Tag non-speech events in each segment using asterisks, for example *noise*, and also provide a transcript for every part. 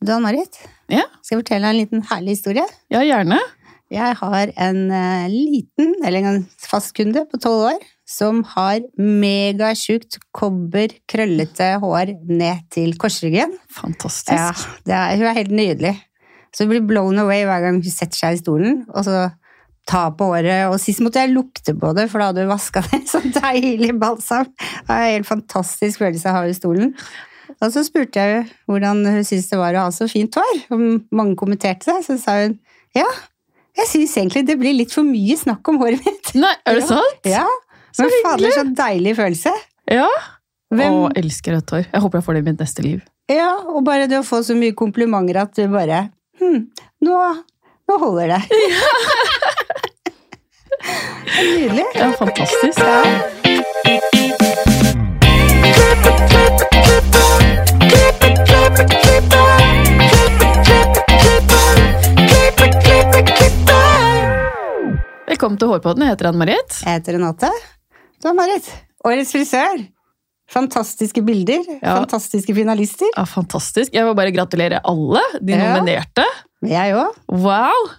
Du Ann-Marit, Ja. skal jeg fortelle deg en liten herlig historie? Ja, gjerne. Jeg har en eh, liten, eller en fast kunde på tolv år, som har megatjukt kobber, krøllete hår ned til korsryggen. Fantastisk. Ja, det er, hun er helt nydelig. Så hun blir blown away hver gang hun setter seg i stolen, og så tar på håret. Og sist måtte jeg lukte på det, for da hadde hun vaska *laughs* det. Så deilig balsam. Det er en helt fantastisk følelse å ha i stolen. Og så spurte jeg hvordan hun syntes det var å ha så fint hår. Og mange kommenterte det. Så sa hun ja, jeg syns egentlig det blir litt for mye snakk om håret mitt. Nei, er det sant? Ja, Så Men fader, så deilig følelse. Ja. Hvem, Å, elsker rødt hår. Jeg håper jeg får det i mitt neste liv. ja, og bare det å få så mye komplimenter at du bare Hm, nå, nå holder det. *laughs* Er Nydelig. Ja, fantastisk. Ja. Velkommen til Hårpodden. Jeg heter Ann-Marit. Jeg heter Renate. Du er Marit. Årets frisør. Fantastiske bilder. Ja. Fantastiske finalister. Ja, fantastisk. Jeg vil bare gratulere alle de Ja. nominerte. Jeg òg. Wow!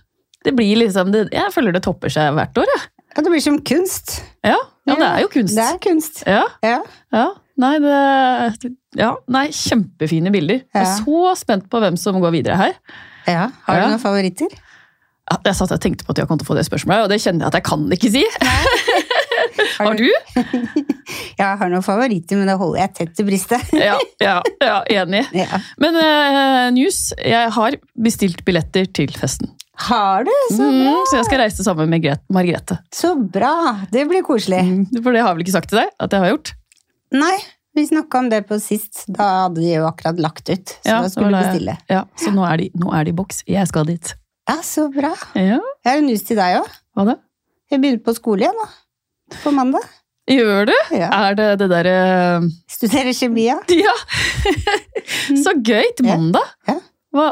Det blir liksom det, Jeg føler det topper seg hvert år, jeg. Ja, det blir som kunst. Ja. ja, det er jo kunst. Det er kunst. Ja, Ja. ja. Nei, det Ja, nei, kjempefine bilder. Jeg er så spent på hvem som går videre her. ja. Har du noen favoritter? Ja, jeg satt og tenkte på at jeg kom til å få det spørsmålet, og det kjenner jeg at jeg kan ikke si. Har du? *laughs* Jeg har noen favoritter, men det holder jeg tett til brystet. *laughs* Ja, ja, ja enig. Ja. Men uh, news, jeg har bestilt billetter til festen. Har du? Så, Mm, så jeg skal reise sammen med Margrethe. så bra! Det blir koselig. Mm, For det har jeg vel ikke sagt til deg at jeg har gjort? Nei, vi snakka om det på sist. Da hadde de jo akkurat lagt ut. Så Ja, da skulle du bestille. Ja, Så nå er, de, nå er de i boks. Jeg skal dit. Ja, så bra. Ja, Jeg har en news til deg òg. Hva da? Jeg begynner på skole igjen nå. På mandag. Gjør du? Ja. Er det det derre Studerer kjemi, ja. *laughs* Ja! så gøy! Til mandag? Ja. Hva?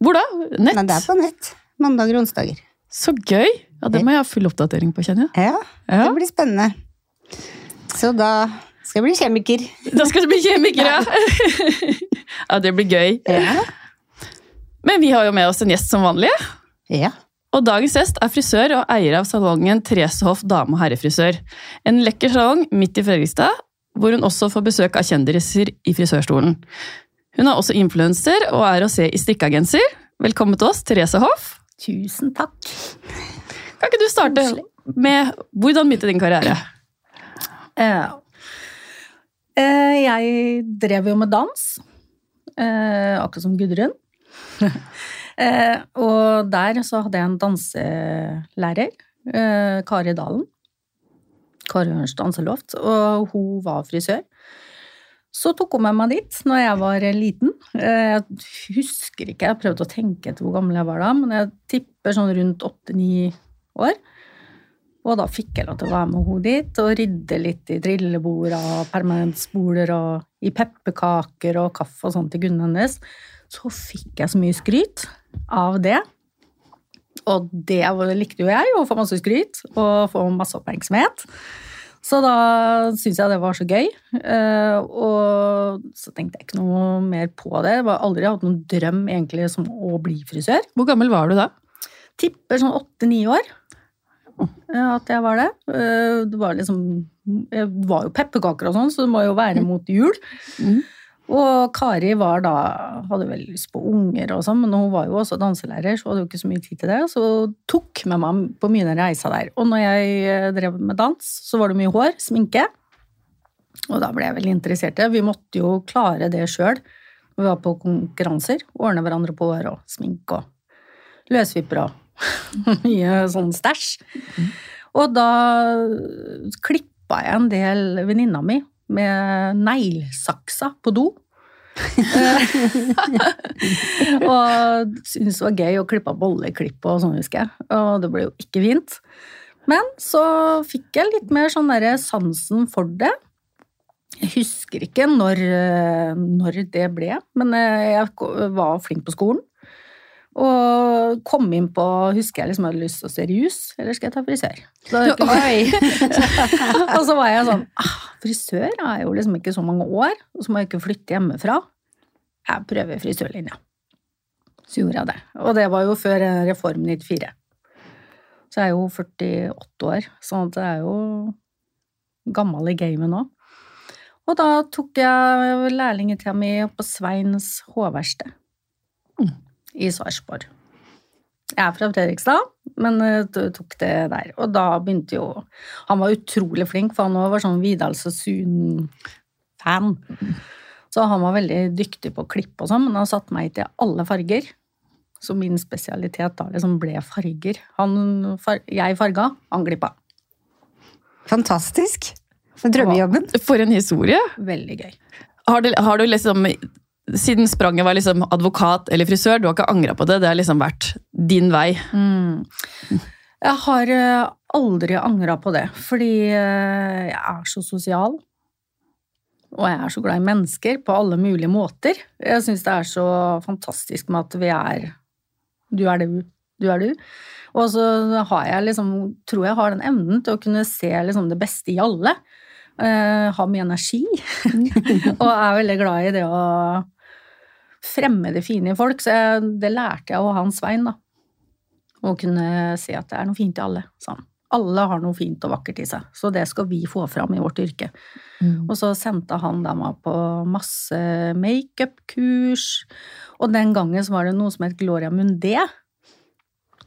Hvor da? Nett? Men det er på nett. Mandager og onsdager. Så gøy! Ja, Det må jeg ha full oppdatering på, kjenner jeg. Ja, Ja. det blir spennende. Så da skal jeg bli kjemiker. Da skal du bli kjemiker, ja! *laughs* ja, det blir gøy. Ja. Men vi har jo med oss en gjest som vanlig. ja. Og dagens gjest er frisør og eier av salongen Therese Hoff dame- og herrefrisør. En lekker salong midt i Fredrikstad, hvor hun også får besøk av kjendiser i frisørstolen. Hun er også influenser og er å se i strikkeagenser. Velkommen til oss, Therese Hoff. Tusen takk. Kan ikke du starte med hvordan begynte din karriere? Ja. Eh, Jeg drev jo med dans, eh, akkurat som Gudrun. *laughs* Eh, Og der så hadde jeg en danselærer, eh, Kari Dalen. Kari Ørns danseloft, og hun var frisør. Så tok hun med meg dit når jeg var liten. Eh, Jeg husker ikke, jeg prøvde å tenke etter hvor gammel jeg var da, men jeg tipper sånn rundt åtte-ni år. Og da fikk jeg lov til å være med henne dit og rydde litt i drillebord og permanentspoler og i pepperkaker og kaffe og sånn til Gunn hennes. Så fikk jeg så mye skryt av det. Og det likte jo jeg, å få masse skryt og få masse oppmerksomhet. Så da syntes jeg det var så gøy. Eh, Og så tenkte jeg ikke noe mer på det. Jeg har aldri hatt noen drøm egentlig som å bli frisør Hvor gammel var du da? tipper sånn åtte-ni år eh, at jeg var det. Eh, Det var liksom Det var jo pepperkaker og sånn, så det må jo være mot jul. Mm. Og Kari var da Hadde vel lyst på unger og sånn, men hun var jo også danselærer, så hadde jo ikke så mye tid til det. Så hun tok med meg på mye reiser der. Og når jeg eh, drev med dans, så var det mye hår, sminke. Og da ble jeg veldig interessert. Vi måtte jo klare det sjøl. Vi var på konkurranser. Ordne hverandre på hår og sminke og løsvipper og *laughs* mye sånn stæsj. Og da klippa jeg en del venninna mi med neglesaksa på do. *laughs* og syntes det var gøy å klippe bolleklipp og sånn, husker jeg. Og det ble jo ikke fint. Men så fikk jeg litt mer sånn derre sansen for det. Jeg husker ikke når, eh, når det ble, men eh, jeg var flink på skolen. Og kom inn på Husker jeg liksom hadde lyst til å se rus, eller skal jeg ta frisør? Så, *laughs* *laughs* og så var jeg sånn ah, Frisør er jo liksom ikke så mange år, og så må jeg ikke flytte hjemmefra. Jeg prøver frisørlinja. Så gjorde jeg det. Og det var jo før Reform 94. Så jeg er jo 48 år, sånn at jeg er jo gammel i gamet nå. Og da tok jeg lærlingtida mi på Sveins hårverksted. I Sarpsborg. Jeg er fra Fredrikstad, men eh, tok det der. Og da begynte jo Han var utrolig flink, for han òg var sånn Vidal Sassoon-fan. Så han var veldig dyktig på å klippe og sånn, men han satte meg til alle farger. Så min spesialitet da liksom ble farger. Han, far, jeg farga, han glippa. Fantastisk. For drømmejobben. For en historie! Veldig gøy. Har du, har du liksom Siden spranget var liksom advokat eller frisør, du har ikke angra på det? Det har liksom vært din vei? Mm. Jeg har eh, aldri angra på det, fordi eh, jeg er så sosial. Og jeg er så glad i mennesker på alle mulige måter. Jeg syns det er så fantastisk med at vi er Du er du, du er du. Og så har jeg liksom, tror jeg har den evnen til å kunne se liksom det beste i alle. Uh, ha mye energi. *laughs* og er veldig glad i det å fremme det fine i folk. Så jeg, det lærte jeg av han Svein, da. Å kunne se at det er noe fint i alle. Sånn. Alle har noe fint og vakkert i seg, så det skal vi få fram i vårt yrke. Og så sendte han da meg på masse makeup-kurs, og den gangen så var det noe som het Gloria Mundé,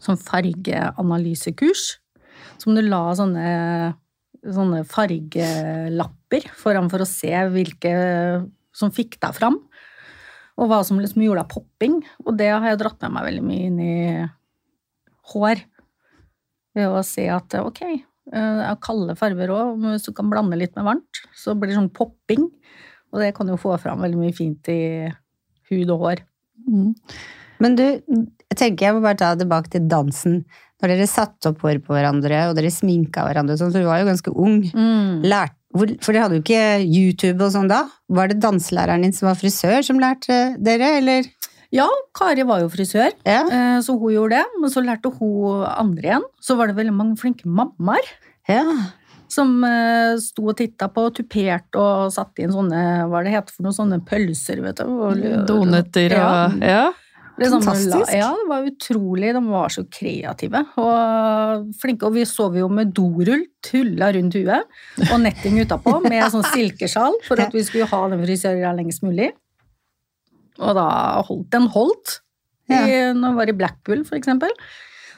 som fargeanalysekurs, som du la sånne, sånne fargelapper foran for å se hvilke som fikk deg fram, og hva som liksom gjorde deg popping, og det har jeg dratt med meg veldig mye inn i hår. Ved å se at ok, eh, kalde farger òg, hvis du kan blande litt med varmt, så blir det sånn popping. Og det kan jo få fram veldig mye fint i hud og hår. Mm. Men du, jeg tenker jeg må bare ta det tilbake til dansen. Når dere satte opp hår på hverandre, og dere sminka hverandre, sånn, så du var jo ganske ung. Mm. hvor, for dere hadde jo ikke YouTube og sånn da. Var det danselæreren din som var frisør som lærte dere, eller? Ja, Kari var jo frisør, Ja. eh, så hun gjorde det. Men så lærte hun andre igjen. Så var det veldig mange flinke mammaer ja. som eh, sto og titta på, tuperte og satte inn sånne, hva det heter for noen sånne pølser, vet du. Og, Donuter og Ja. Ja. Liksom, Fantastisk. Ja, det var utrolig. De var så kreative og flinke. Og vi sov jo med dorull tulla rundt huet og netting utapå *laughs* med sånn silkesjal for at vi skulle ha den frisøra lengst mulig. Og da holdt den holdt. I, Når vi var i Blackpool, for eksempel.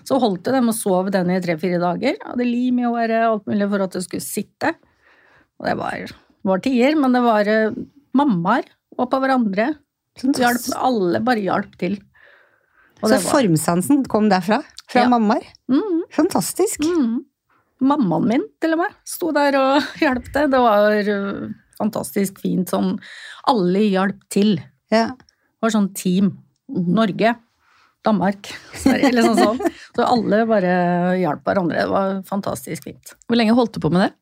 Så holdt det dem og sov den i tre-fire dager. Hadde lim i håret, alt mulig for at det skulle sitte. Og det var, var tider, men det var eh, mammaer og på hverandre. Hjalp, alle bare hjalp til. Og Så det var- formsansen kom derfra? Fra Ja. mammaer? Mm, Fantastisk. mm. Mammaen min, til og med, sto der og *laughs* hjalp til. Det var øh, fantastisk fint sånn Alle hjalp til. Ja. Det var sånn team. Norge, Danmark, Sverige, liksom sånn. *laughs* Så alle bare hjalp hverandre. Det var fantastisk fint. Hvor lenge holdt du på med det?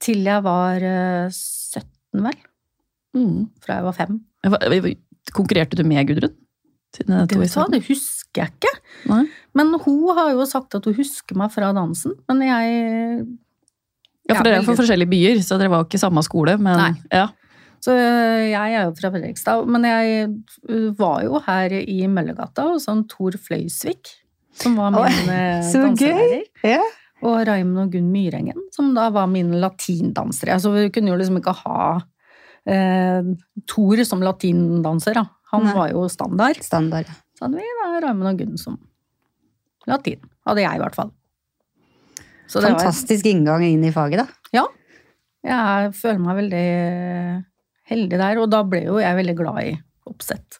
Til jeg var øh, 17, vel. Fra jeg var fem. Konkurrerte du med Gudrun? Det er Det, husker jeg ikke. Nei. Men hun har jo sagt at hun husker meg fra dansen. Men jeg Ja, for dere er fra forskjellige byer, så dere var jo ikke samme skole, men Nei. ja. Så øh, jeg er jo fra Fredrikstad, men jeg øh, var jo her i Møllergata hos han Tor Fløysvik, som var min øh, danselærer. Ja. Og Raymond og Gunn Myrengen, som da var mine latindansere. Så vi kunne jo liksom ikke ha eh, Thor som latindanser, da. Han Nei. var jo standard. Standard. Så hadde vi da Raymond og Gunn som latin. Hadde jeg, i hvert fall. Så det var- Fantastisk inngang inn i faget, da. Ja. Jeg føler meg veldig heldig der, og da ble jo jeg veldig glad i oppsett.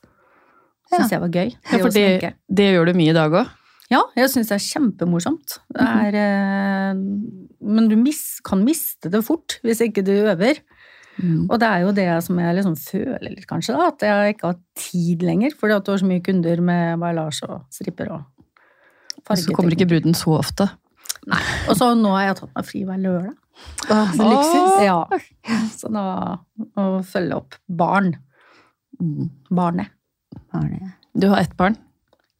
Syns jeg var gøy. ja det for det, det gjør du mye i dag òg. Ja, jeg syns det er kjempemorsomt. Det er, eh, men du mis, kan miste det fort hvis ikke du øver. Og det er jo det som jeg liksom føler litt, kanskje, da, at jeg ikke har tid lenger. Fordi at du har så mye kunder med baillasje og stripper og Så kommer ikke bruden så ofte. Nei. Og så nå har jeg tatt meg fri hver lørdag. Åh, så luksus. Ja. Så da å følge opp barn. Barnet. Arne. Du har ett barn.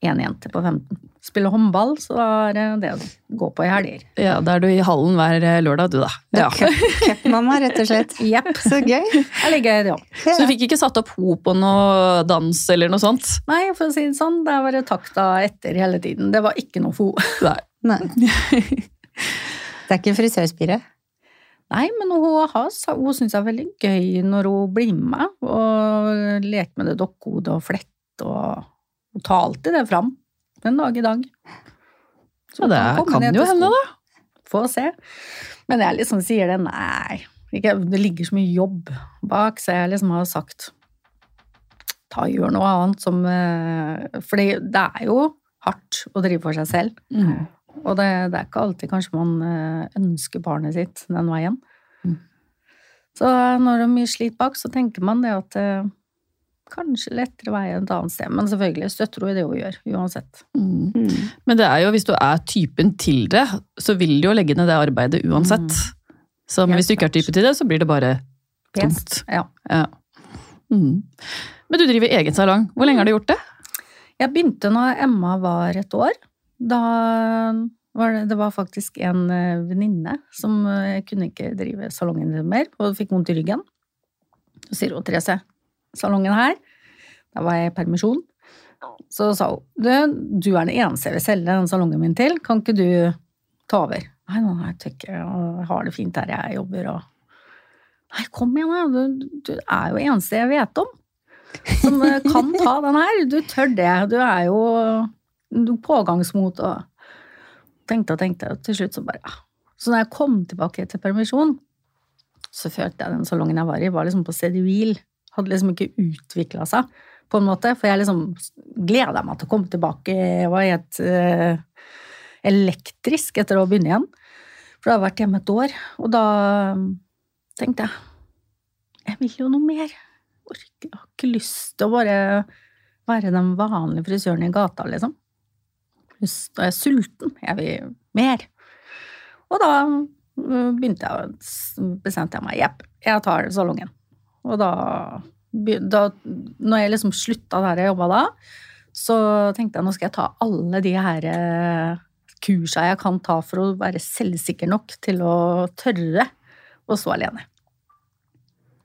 Én jente på 15. spille håndball, så da er det det å gå på i helger. Ja, Da er du i hallen hver eh, lørdag, du da. Ja. cup- Cupmamma, rett og slett. *laughs* Jepp. Så gøy. Det er gøy, det òg. Så du fikk ikke satt opp ho på noe dans eller noe sånt? Nei, for å si det sånn, der var det takta etter hele tiden. Det var ikke noe. *laughs* Nei. Nei. Det er ikke en frisørspire. Nei, men hun, har, hun syns det er veldig gøy når hun blir med og leker med det dokkehodet og flett, og hun tar alltid det fram. Den dag i dag. Så Ja, det kan, kan jo hende, da. Få se. Men jeg liksom sier det, nei. Ikke, det ligger så mye jobb bak, så jeg liksom har sagt ta gjør noe annet som For fordi det er jo hardt å drive for seg selv. Mm. Og det, det er ikke alltid kanskje man eh, ønsker barnet sitt den veien. Mm. Så når det er mye slit bak, så tenker man det at eh, kanskje lettere vei et annet sted. Men selvfølgelig støtter hun i det hun gjør, uansett. Mm. Mm. Men det er jo, hvis du er typen til det, så vil du jo legge ned det arbeidet uansett. Så men hvis du ikke er typen til det, så blir det bare Pes. tungt. Ja. Ja. Mm. Men du driver egen salong. Hvor lenge har du gjort det? Jeg begynte når Emma var et år. Da var det, det var faktisk en eh, venninne som eh, kunne ikke drive salongen mer, og fikk vondt i ryggen. Så sier hun Therese, salongen her, da var jeg i permisjon. Så sa hun, du, du er den eneste jeg vil selge den salongen min til, kan ikke du ta over? Nei, nei, jeg tykker jeg har det fint her jeg jobber og Nei, kom igjen, da. Du, du er jo eneste jeg vet om som eh, kan ta den her. Du tør det. Du er jo du pågangsmot og tenkte og tenkte, og til slutt så bare ja. Så når jeg kom tilbake til permisjon, så følte jeg den salongen jeg var i, var liksom på stedet hvil. Hadde liksom ikke utvikla seg, på en måte. For jeg liksom gleda meg til å komme tilbake. Jeg var helt uh, elektrisk etter å begynne igjen. For da har jeg vært hjemme et år, og da tenkte jeg jeg vil jo noe mer. Jeg har ikke lyst til å bare være den vanlige frisøren i gata, liksom. Da er jeg sulten. Jeg vil mer. Og da øh, begynte jeg, bestemte jeg meg. Jepp, jeg tar salongen. Og da, da Når jeg liksom slutta der jeg jobba da, så tenkte jeg nå skal jeg ta alle de her eh, kursa jeg kan ta for å være selvsikker nok til å tørre å stå alene.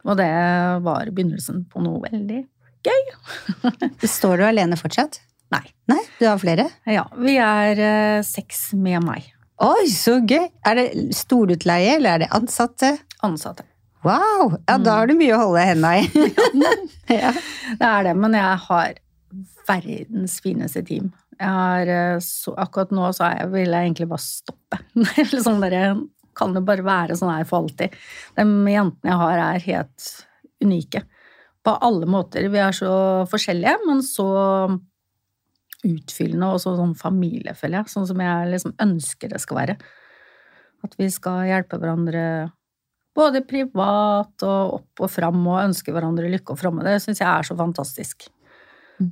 Og det var begynnelsen på noe veldig gøy. *laughs* Står du alene fortsatt? Nei. Nei, du har flere? Ja, vi er eh, seks med meg. Oi, så gøy! Er det storutleie, eller er det ansatte? Ansatte. Wow! Ja, da har du mye å holde henda i. *laughs* ja. *laughs* Det er det, men jeg har verdens fineste team. Har, eh, så, akkurat nå så jeg, vil jeg egentlig bare stoppe. *laughs* Sånn der, kan det bare være sånn her for alltid. De jentene jeg har, er helt unike. På alle måter. Vi er så forskjellige, men så utfyllende og så sånn familiefølge. Sånn som jeg liksom ønsker det skal være. At vi skal hjelpe hverandre både privat og opp og fram og ønske hverandre lykke og framme. Det syns jeg er så fantastisk.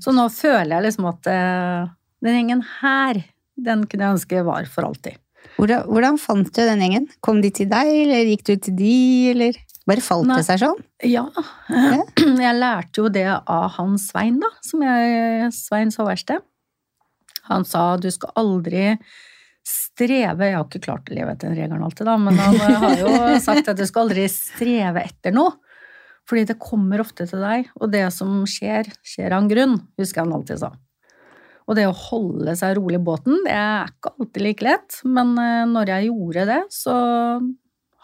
Så nå føler jeg liksom at eh, den gjengen her, den kunne jeg ønske var for alltid. Hvordan, hvordan fant du den gjengen? Kom de til deg, eller gikk du til de, eller bare falt det seg sånn? Ja, *clears throat* jeg lærte jo det av han Svein, da, som jeg, Svein Såverksted. Han sa du skal aldri streve Jeg har ikke klart å leve etter regelen alltid, da, men han har jo *laughs* sagt at du skal aldri streve etter noe. Fordi det kommer ofte til deg, og det som skjer, skjer av en grunn, husker han alltid sa. Og det å holde seg rolig i båten, det er ikke alltid like lett, men eh, når jeg gjorde det, så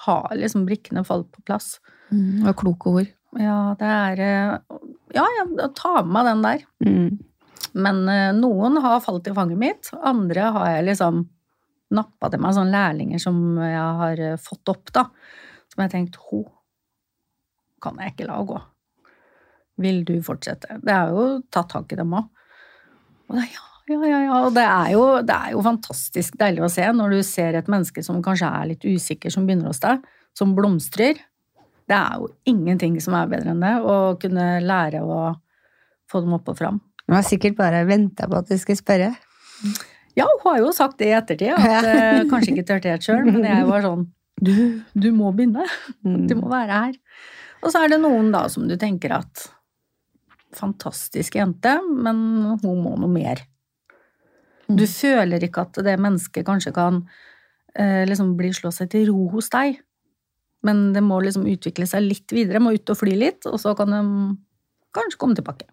har liksom brikkene falt på plass. Mm, det var kloke ord. Ja, det er eh, Ja, jeg tar med meg den der. Mm. Men eh, noen har falt i fanget mitt, andre har jeg liksom nappa til meg sånne lærlinger som jeg har eh, fått opp, da. Som jeg tenkte tenkt ho, kan jeg ikke la gå. Vil du fortsette? Det er jo tatt tak i dem òg. Og det ja, ja, ja, ja. Og det er, jo, det er jo fantastisk deilig å se når du ser et menneske som kanskje er litt usikker, som begynner hos deg, som blomstrer. Det er jo ingenting som er bedre enn det, å kunne lære å få dem opp og fram. Du har sikkert bare venta på at du skulle spørre. Ja, hun har jo sagt det i ettertid, at eh, kanskje ikke turte helt sjøl, men jeg var sånn du, du må begynne. Du må være her. Og så er det noen da som du tenker at Fantastisk jente, men hun må noe mer. Du føler ikke at det mennesket kanskje kan eh, liksom bli slå seg til ro hos deg. Men det må liksom utvikle seg litt videre, må ut og fly litt, og så kan de kanskje komme tilbake.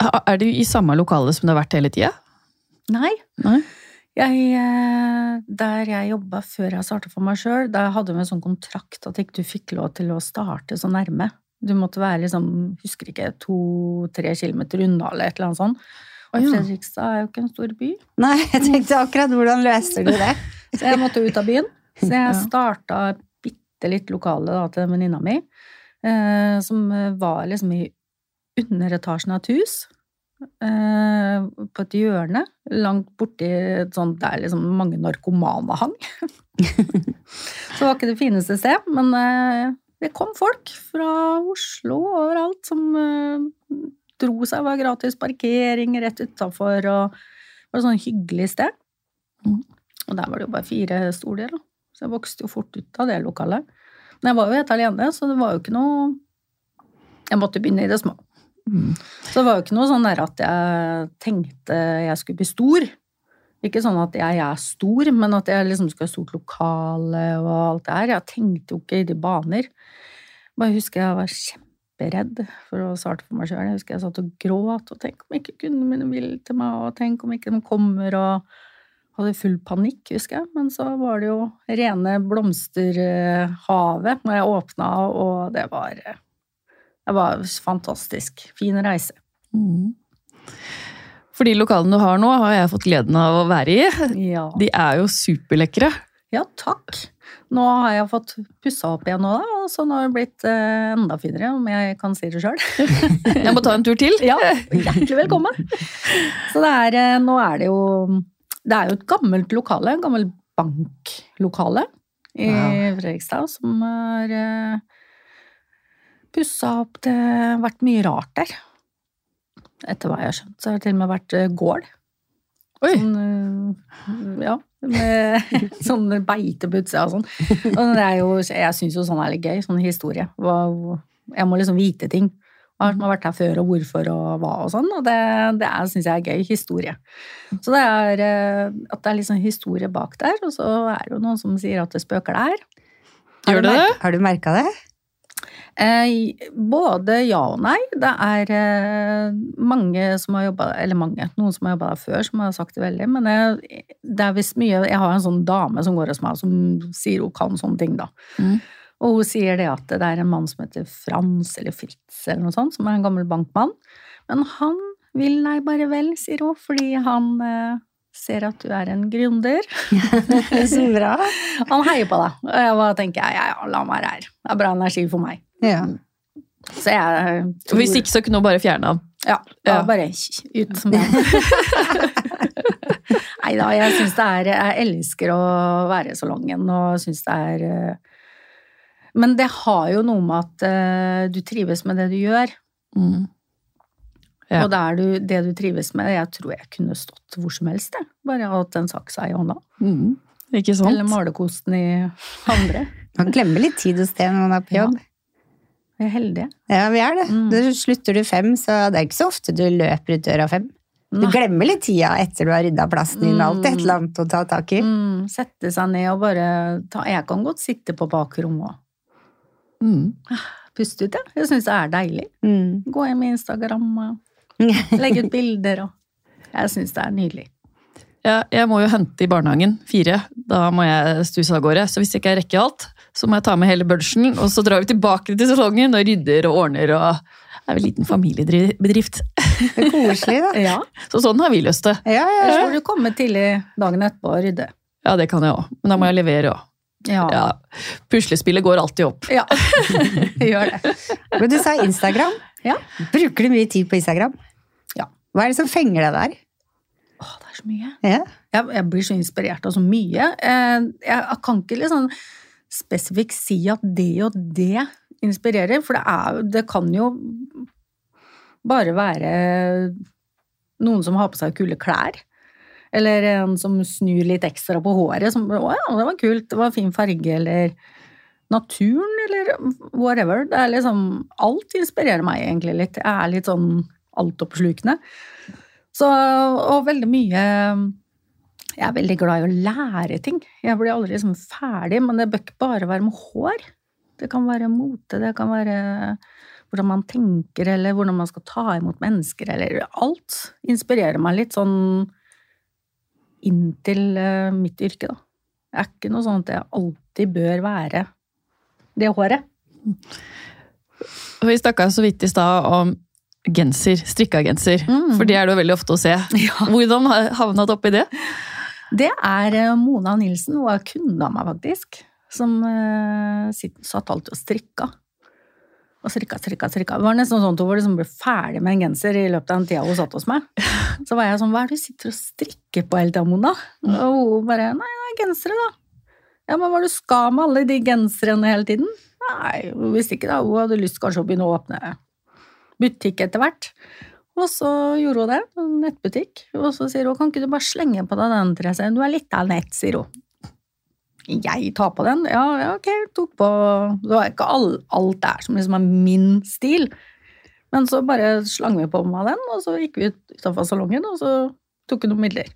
Er du i samme lokale som du har vært hele tida? Nei. Nei. Jeg, eh, der jeg jobba før jeg starta for meg sjøl, der hadde vi en sånn kontrakt at ikke du fikk lov til å starte så nærme. Du måtte være liksom, husker ikke, to-tre kilometer unna eller et eller annet sånt. Og Fredrikstad er jo ikke en stor by, Nei, jeg tenkte akkurat hvordan løser du det? *laughs* så jeg måtte ut av byen. Så jeg starta bitte litt lokale da, til venninna mi, eh, som var liksom i underetasjen av et hus. Eh, på et hjørne, langt borti et sånt der liksom mange narkomane hang. *laughs* Så det var ikke det fineste sted, men eh, det kom folk fra Oslo og overalt som eh, dro seg, var gratis parkering rett utafor, og det var et sånn hyggelig sted. Mm. Og der var det jo bare fire stoler, da. Så jeg vokste jo fort ut av det lokalet. Men jeg var jo helt alene, så det var jo ikke noe Jeg måtte begynne i det små. Mm. Så det var jo ikke noe sånn der at jeg tenkte jeg skulle bli stor. Ikke sånn at jeg er stor, men at jeg liksom skulle ha stort lokale og alt det her. Jeg tenkte jo ikke i de baner. Bare husker jeg var kjemperedd for å starte for meg sjøl. Jeg husker jeg satt og gråt, og tenk om ikke kundene mine vil til meg, og tenk om ikke de kommer, og hadde full panikk, husker jeg. Men så var det jo rene blomsterhavet når jeg åpna, og det var det var fantastisk. Fin reise. Mm. For de lokalene du har nå, har jeg fått gleden av å være i. Ja. De er jo superlekre. ja, takk. Nå har jeg fått pussa opp igjen nå, da, og så nå har det blitt eh, enda finere, om jeg kan si det sjøl. *laughs* Jeg må ta en tur til. Ja, hjertelig velkommen. Så det er, eh, nå er det jo Det er jo et gammelt lokale, et gammelt banklokale i. Fredrikstad, som er eh, pussa opp. Det har vært mye rart der. Etter hva jeg har skjønt, så har det til og med vært eh, gård. Oi. Sånn, eh, ja, med *laughs* sånn beite på utsida og sånn. Og det er jo, jeg syns jo sånn er litt gøy, sånn historie. Jeg må liksom vite ting. Hva som har vært her før, og hvorfor, og hva og sånn. Og det, det syns jeg er gøy. Historie. Så det er eh, at det er litt sånn historie bak der, og så er det jo noen som sier at det spøker der. Gjør det det? Har du merka det? Eh, både ja og nei. Det er eh, mange som har jobba Eller mange, noen som har jobba der før, som har sagt det veldig. Men det, det er visst mye Jeg har en sånn dame som går hos meg, som sier hun kan sånne ting, da. Mm. Og hun sier det at det er en mann som heter Frans eller Fritz eller noe sånt, som er en gammel bankmann. Men han vil nei, bare vel, sier hun, fordi han eh, ser at du er en gründer. *laughs* Så bra. Han heier på deg. Og jeg bare tenker ja, ja, la meg være her. Det er bra energi for meg. Ja. Så jeg tror... Hvis ikke, så kunne hun bare fjerne han. Ja, da Ja. bare ut som det. *laughs* Nei da, jeg syns det er Jeg elsker å være i salongen og syns det er eh, Men det har jo noe med at eh, du trives med det du gjør. Mm. Ja. Og det er du, det du trives med Jeg tror jeg kunne stått hvor som helst, jeg. Bare hatt en saksa i hånda. Mm. Ikke sant? Eller malerkosten i andre. *laughs* Man glemmer litt tid og sted når man er på Ja. jobb. Vi er heldige. Ja, vi er det. Mm. Da slutter du fem, så det er ikke så ofte du løper ut døra fem. Du Nei. glemmer litt tida etter du har rydda plassen din. Alltid et eller annet å ta tak i. Mm, sette seg ned og bare ta Jeg kan godt sitte på bakrommet òg. Mm. puste ut, jeg. Jeg syns det er deilig. Mm. Gå hjem med Instagram *laughs* legge ut bilder og Jeg syns det er nydelig. Ja, jeg må jo hente i barnehagen fire. Da må jeg stuse av gårde. Så hvis jeg ikke rekker alt, så må jeg ta med hele bunchen, og så drar vi tilbake til salongen og rydder og ordner og Det er vel en liten familiebedrift. Det er koselig, da. *laughs* Ja, Så sånn har vi lyst til. Ja, ja, ja. får du komme tidlig dagen etterpå og rydde. Ja, det kan jeg òg. Men da må jeg levere òg. Ja. Ja. Puslespillet går alltid opp. Ja. *laughs* Gjør det. Men du sa Instagram. Ja. Bruker du mye tid på Instagram? Hva er det som fenger deg der? Å, det er så mye. Ja. Jeg, jeg blir så inspirert av så mye. Eh, Jeg, jeg kan ikke liksom spesifikt si at det og det inspirerer, for det, er, det kan jo bare være noen som har på seg kule klær. Eller en som snur litt ekstra på håret. Som, 'Å ja, det var kult, det var fin farge', eller naturen, eller whatever. Det er liksom Alt inspirerer meg egentlig litt. Jeg er litt sånn altoppslukende. Så, og veldig mye Jeg er veldig glad i å lære ting. Jeg blir aldri liksom ferdig, men det bør ikke bare være med hår. Det kan være mote, det kan være hvordan man tenker, eller hvordan man skal ta imot mennesker, eller alt. Inspirerer meg litt sånn inntil eh, mitt yrke, da. Det er ikke noe sånn at jeg alltid bør være det håret. Vi snakka så vidt i stad om genser, strikka genser. Mm. For det er det jo veldig ofte å se. *laughs* Ja. Hvordan havna du oppi det? Det er eh, Mona Nilsen, hun er kunde av meg faktisk, som eh, satt alltid og strikka. Og strikka, strikka, strikka. Det var nesten sånn at hun liksom ble ferdig med en genser i løpet av den tida hun satt hos meg. *laughs* Så var jeg sånn, hva er det du sitter og strikker på hele tida, Mona? Og hun bare, nei, det er gensere da. Ja, men hva er det du skal med alle de genserne hele tiden? Nei, hun visste ikke da, hun hadde lyst kanskje å begynne å åpne butikk etter hvert. Og så gjorde hun det, nettbutikk. Og så sier hun, kan ikke du bare slenge på deg den, Therese? Du er litt av nett, sier hun. Jeg tar på den? Ja, ja ok, tok på. Det var ikke all, alt der som liksom er min stil. Men så bare slang vi på meg den, og så gikk vi ut utenfor salongen, og så tok hun noen midler.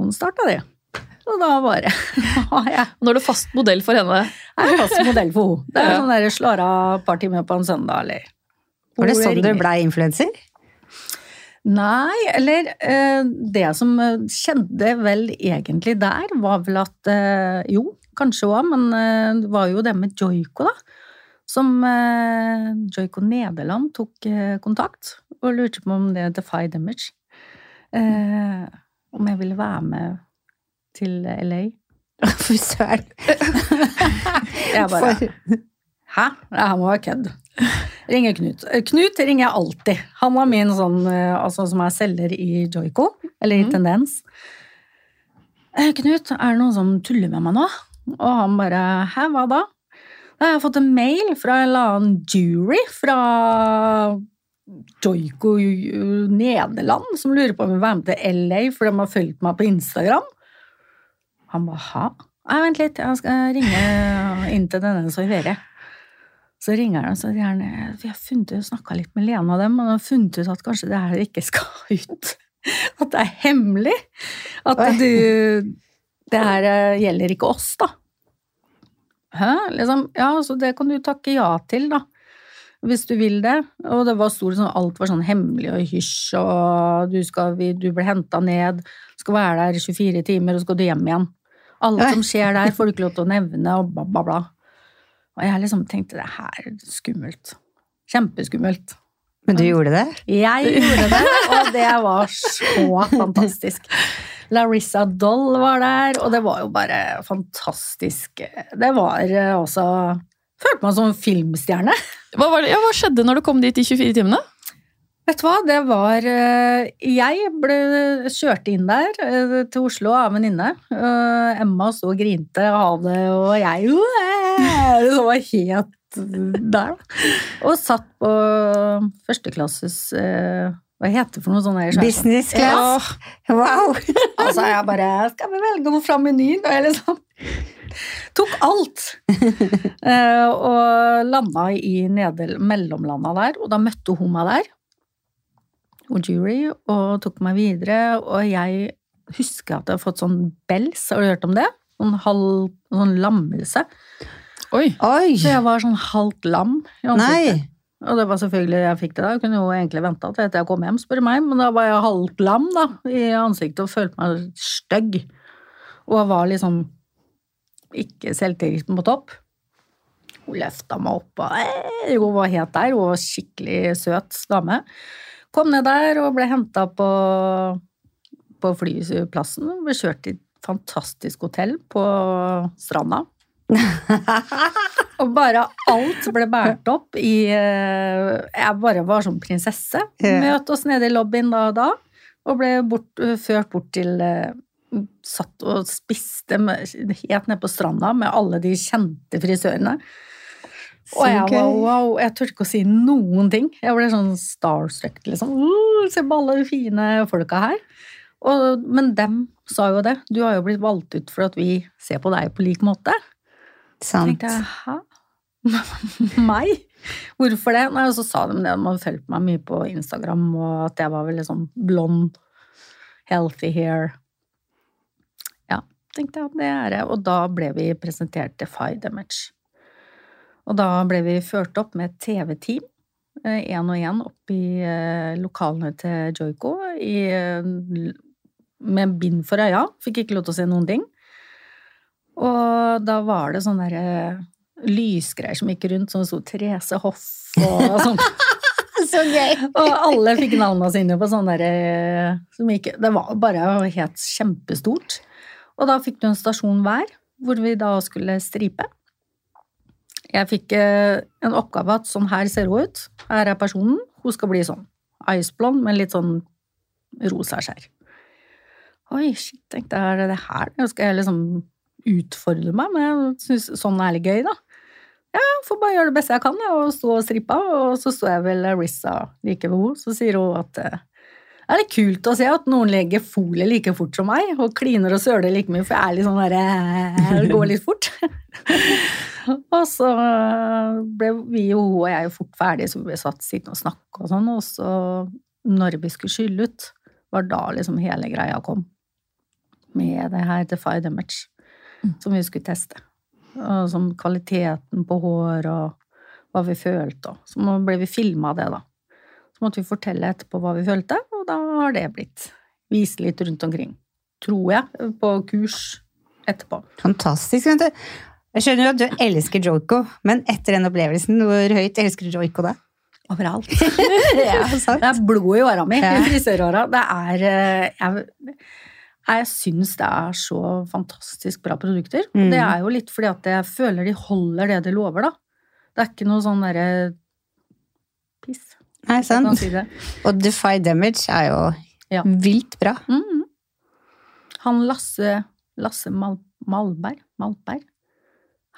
Hun starta det. Og da bare *laughs* jeg Nå er du fast modell for henne. jeg er fast modell for henne. Det er Ja. sånn der slår av et par timer på en søndag, eller Var det sånn du blei influenser? Nei, eller eh, det som eh, skjedde vel egentlig der, var vel at eh, Jo, kanskje òg, men eh, det var jo det med Joico, da. Som eh, Joico Nederland tok eh, kontakt og lurte på om det er Defy Eh, om jeg ville være med til LA. *laughs* Fy søren. *laughs* Jeg bare Hæ? Det her må være kødd. Ringer Knut. Eh, Knut ringer jeg alltid. Han var min sånn, eh, altså som er selger i Joico, eller i mm. Tendens. «Eh, Knut, er det noen som tuller med meg nå? Og han bare Hæ, hva da? Da har jeg fått en mail fra en eller annen jury fra Joico Nederland som lurer på om jeg vil være med til LA for de har fulgt meg på Instagram. Han bare ha? Nei, vent litt, jeg skal ringe inn til denne så hører jeg. Så ringer han og sier han vi har funnet ut, snakka litt med Lena og dem, og de har funnet ut at kanskje det her ikke skal *laughs* ut. At det er hemmelig. At du Det her eh, gjelder ikke oss, da. Hæ? Liksom, ja, så det kan du takke ja til, da. Hvis du vil det. Og det var stort, sånn, alt var sånn hemmelig og hysj, og du, skal, du ble henta ned, skal være der 24 timer, og så skal du hjem igjen. Alt som skjer der, får du ikke lov til å nevne, og bla, bla, bla. Og jeg liksom tenkte det her er skummelt. Kjempeskummelt. Men du gjorde det? Jeg gjorde det, og det var så fantastisk. Larissa Doll var der, og det var jo bare fantastisk. Det var eh, også Følte meg som en filmstjerne. Hva, var det, ja, hva skjedde når du kom dit i 24 timene? Vet du hva, det var eh, Jeg ble kjørt inn der eh, til Oslo av en venninne. Eh, Emma sto og grinte av det, og jeg Det var helt der. Og satt på førsteklasses Hva heter det for noe sånt? der? Business class? Wow! *laughs* Altså, jeg bare Skal vi velge noe fra menyen? Og jeg liksom tok alt. *laughs* Og landa i nedel mellomlanda der, og da møtte hun meg der. Og jury, og tok meg videre. Og jeg husker at jeg har fått sånn bells, har du hørt om det? Sånn halv sånn lammelse. Oi. Oi! Så jeg var sånn halvt lam i ansiktet. Nei! Og det var selvfølgelig jeg fikk det da. Jeg kunne jo egentlig venta til etter jeg kom hjem, spør du meg, men da var jeg halvt lam da, i ansiktet og følte meg stygg. Og jeg var liksom ikke selvtilliten på topp. Hun løfta meg opp, og eh, hun var helt der. Hun var skikkelig søt dame. Kom ned der og ble henta på, på flyplassen. Ble kjørt til et fantastisk hotell på stranda. Og bare alt ble båret opp i eh, Jeg bare var som prinsesse. Møt oss nede i lobbyen da og da, og ble bort, ført bort til eh, Satt og spiste med, helt nede på stranda med alle de kjente frisørene. Og jeg gøy. wow, jeg turte ikke å si noen ting. Jeg ble sånn starstruck, liksom. Uh, se på alle de fine folka her. Og, men dem sa jo det. Du har jo blitt valgt ut for at vi ser på deg på lik måte. Sant. tenkte jeg, hæ? *laughs* Meg? Hvorfor det? Nei, og så sa de det, de hadde fulgt meg mye på Instagram, og at jeg var veldig sånn blond, healthy hair. Ja, tenkte jeg at det er det. Og da ble vi presentert til Five Damage. Og da ble vi ført opp med et TV-team, én og én, opp i eh, lokalene til Joico i, eh, med bind for øya. Fikk ikke lov til å se noen ting. Og da var det sånne der, eh, lysgreier som gikk rundt, som sto Therese Hoff og *laughs* sånn. Så gøy! Og alle fikk navnene sine på sånne derre som gikk Det var bare helt kjempestort. Og da fikk du en stasjon hver, hvor vi da skulle stripe. Jeg fikk eh, en oppgave at sånn her ser hun ut. Her er personen. Hun skal bli sånn iceblond med litt sånn rosa skjær. Oi, shit, tenkte jeg, er det det her? Nå skal jeg liksom utfordre meg, men jeg syns sånn er litt gøy, da. Ja, får bare gjøre det beste jeg kan, og stå og strippe. Og så står jeg vel Rissa like ved henne, så sier hun at det er litt kult å se at noen legger folie like fort som meg, og kliner og søler like mye, for jeg er litt sånn derre Det går litt fort. *laughs* *laughs* og så ble vi jo hun og jeg jo fort ferdige, så vi satt sittende og snakke og sånn, og så når vi skulle skylle ut, var da liksom hele greia kom. Med det her Defy Damage, som vi skulle teste. Og som kvaliteten på hår og hva vi følte. Og så ble vi filma det, da. Så måtte vi fortelle etterpå hva vi følte, og da har det blitt vist litt rundt omkring. Tror jeg, på kurs etterpå. Fantastisk. Jeg skjønner jo at du elsker joiko, men etter den opplevelsen, hvor høyt elsker du joiko da? Overalt. *laughs* ja, sant. Det er blod i åra mi, Ja. frisøråra. Det er eh, Jeg, jeg syns det er så fantastisk bra produkter. Og Mm. det er jo litt fordi at jeg føler de holder det de lover, da. Det er ikke noe sånn derre piss. Nei, sant. si. Og Defy Damage er jo Ja. vilt bra. Mm. Han Lasse, Lasse Mal, Malberg, Malberg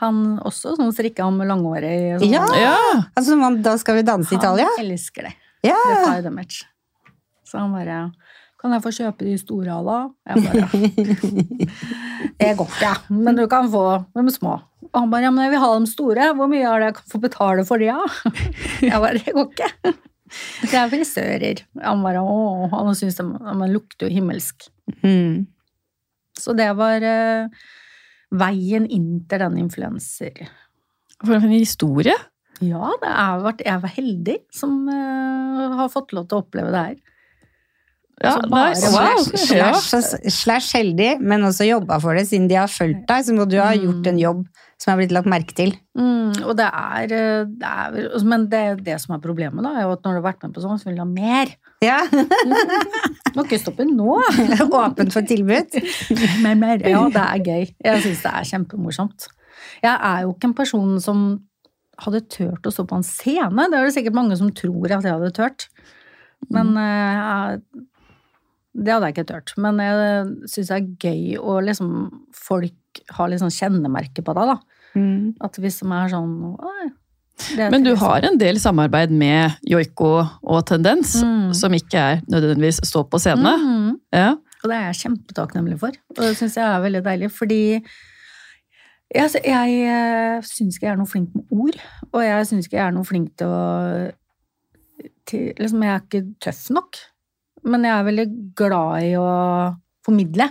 Han også som strikka om langhåret sånn Ja. Ja! Altså, Da skal vi danse i Italia? Han elsker det. Ja! Det er damage. Så han bare Kan jeg få kjøpe de store av? Jeg bare *laughs* Det går ikke, men du kan få de små. Og han bare ja, men jeg vil ha de store. Hvor mye er det jeg kan få betale for de, da? *laughs* Jeg bare det går ikke. Det er frisører. Han bare å, han syns de, de lukter jo himmelsk. Mm. Så det var eh, veien inn til denne influenser. For en historie. Ja, det er vært, jeg var heldig som uh, har fått lov til å oppleve det her. Ja, Altså, bare nice. Wow. Slash, slash, slash heldig, men også jobba for det. Siden de har fulgt deg, så må du ha gjort en jobb som er blitt lagt merke til. Mm, og det er, eh, det er Men det, det som er problemet, da, er jo at når du har vært med på sånn, så vil du ha mer. Ja, Du må ikke stoppe nå! *laughs* Åpent for tilbud. mer, mer. Ja, det er gøy. Jeg syns det er kjempemorsomt. Jeg er jo ikke en person som hadde turt å stå på en scene. Det er det sikkert mange som tror at jeg hadde turt. Men eh, det hadde jeg ikke turt. Men jeg syns det er gøy å liksom folk har litt sånn kjennemerke på deg, da. Mm. At hvis de er sånn «Oi, er Men du Therese». har en del samarbeid med joiko og tendens, Mm. som ikke er nødvendigvis stå på scene. Mm. Ja. Og det er jeg kjempetakknemlig for. Og det syns jeg er veldig deilig, fordi jeg, jeg eh, syns ikke jeg er noe flink med ord. Og jeg syns ikke jeg er noe flink til å til, liksom, Jeg er ikke tøff nok. Men jeg er veldig glad i å formidle.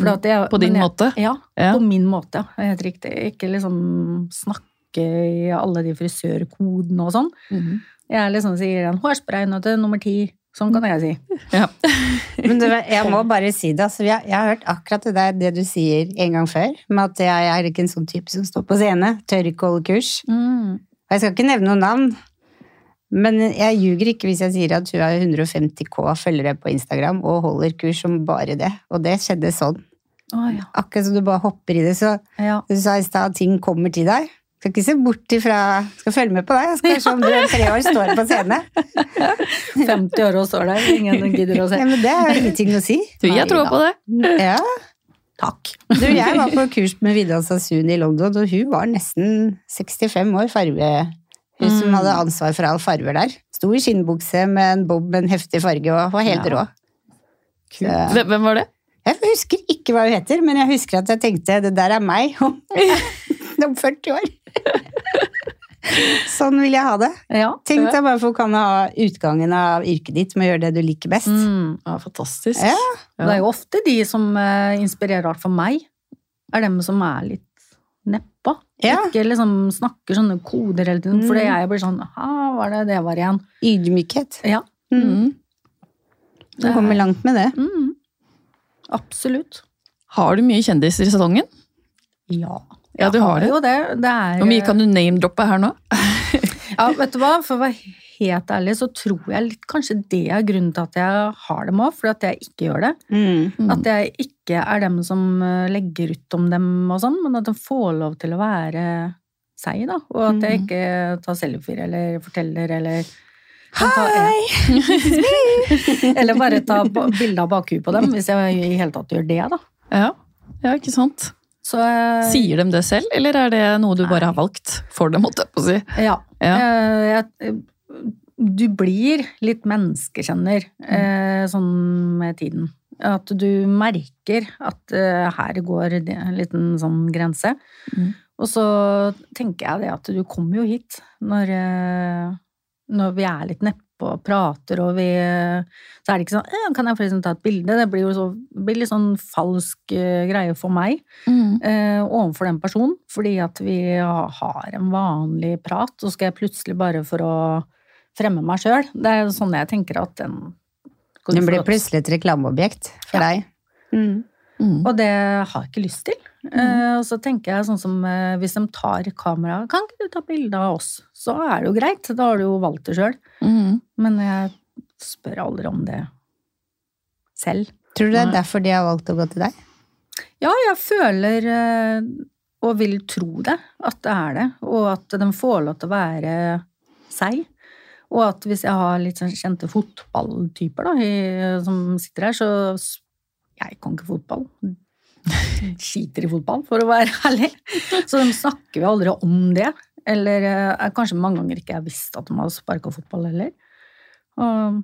For at jeg, På din jeg, måte? Ja, Ja. på min måte. Helt riktig. Ikke liksom snakke i alle de frisørkodene og sånn. Mhm. Jeg liksom sier en hårspray nå til nummer ti. Sånn kan jeg si. *laughs* ja. Men du, jeg må bare si det. Altså, jeg, jeg har hørt akkurat det der det du sier en gang før, med at jeg er ikke en sånn type som står på scene. Tør ikke holde kurs. Mm. Og jeg skal ikke nevne noen navn, men jeg ljuger ikke hvis jeg sier at hun har 150 K følgere på Instagram og holder kurs som bare det. Og det skjedde sånn. Å, ja. Akkurat som du bare hopper i det. Så Ja. du sa i stad at ting kommer til deg. Skal ikke se bort ifra Skal følge med på deg. Skal se om du om tre år står på scene. *laughs* 50 år og står der, ingen gidder å se. Ja, men det er ingenting å si. Du, jeg tror på det. Ja. Takk. Du, jeg var på kurs med Vidar Sasun i London, og hun var nesten 65 år, farge. Hun som Mm. hadde ansvar for all farger der. Sto i skinnbukse med en bob med en heftig farge og var helt Ja. rå. Så, hvem var det? Jeg husker ikke hva hun heter, men jeg husker at jeg tenkte det der er meg om, *laughs* om 40 år. Sånn vil jeg ha det. Ja. Tenk deg bare for å kan ha utgangen av yrket ditt med å gjøre det du liker best. Mm. Ja, fantastisk. Ja. Det er jo ofte de som eh, inspirerer alt for meg, er dem som er litt neppa. Ja. Ikke liksom snakker sånne koder hele tiden, Mm. fordi jeg blir sånn Ha, hva var det det var igjen? Ydmykhet. Ja. Mm. Mm. Du kommer langt med det. Mm. Absolutt. Har du mye kjendiser i salongen? Ja. Ja, du har det. jo det. det er, Hvor mye kan du name-droppe her nå? *laughs* Ja, vet du hva? For å være helt ærlig, så tror jeg litt kanskje det er grunnen til at jeg har dem òg, for at jeg ikke gjør det. Mm. Mm. At jeg ikke er dem som eh, legger ut om dem og sånn, men at de får lov til å være seg, da. Og at jeg Mm. ikke tar selfier eller forteller eller ja. *laughs* Eller bare ta bilde av bakhuet på dem, hvis jeg i hele tatt gjør det, da. Ja, ja ikke sant? Så eh, Sier de det selv, eller er det noe du bare har valgt for dem? måtte jeg på å si? Ja. Ja. Eh, jeg, du blir litt menneskekjenner mm. sånn med tiden. At du merker at eh, her går det en liten sånn grense. Mm. Og så tenker jeg det at du kommer jo hit når, eh, når vi er litt nedpå og prater, og vi Så er det ikke sånn «Eh, Kan jeg forresten ta et bilde? Det blir jo så, blir litt sånn falsk eh, greie for meg Mm. eh, overfor den personen, fordi at vi har en vanlig prat, så skal jeg plutselig bare for å fremme meg sjøl. Det er sånn jeg tenker at den få blir plutselig et reklameobjekt for Ja. deg. Mm. Mm. Og det har jeg ikke lyst til. Eh, og så tenker jeg sånn som uh, hvis de tar kamera, kan ikke du ta bilde av oss? Så er det jo greit, da har du jo valgt det sjøl. Mm. Men jeg spør aldri om det selv. Tror du det er derfor de har valgt å gå til deg? Ja, jeg føler uh, og vil tro det, at det er det. Og at de får lov til å være seg. Og at hvis jeg har litt sånn kjente fotballtyper da, i, som sitter her, så Jeg kan ikke fotball. Skiter i fotball, for å være ærlig. Så de snakker jo aldri om det. Eller jeg, kanskje mange ganger ikke jeg visste at de hadde sparka fotball heller. Og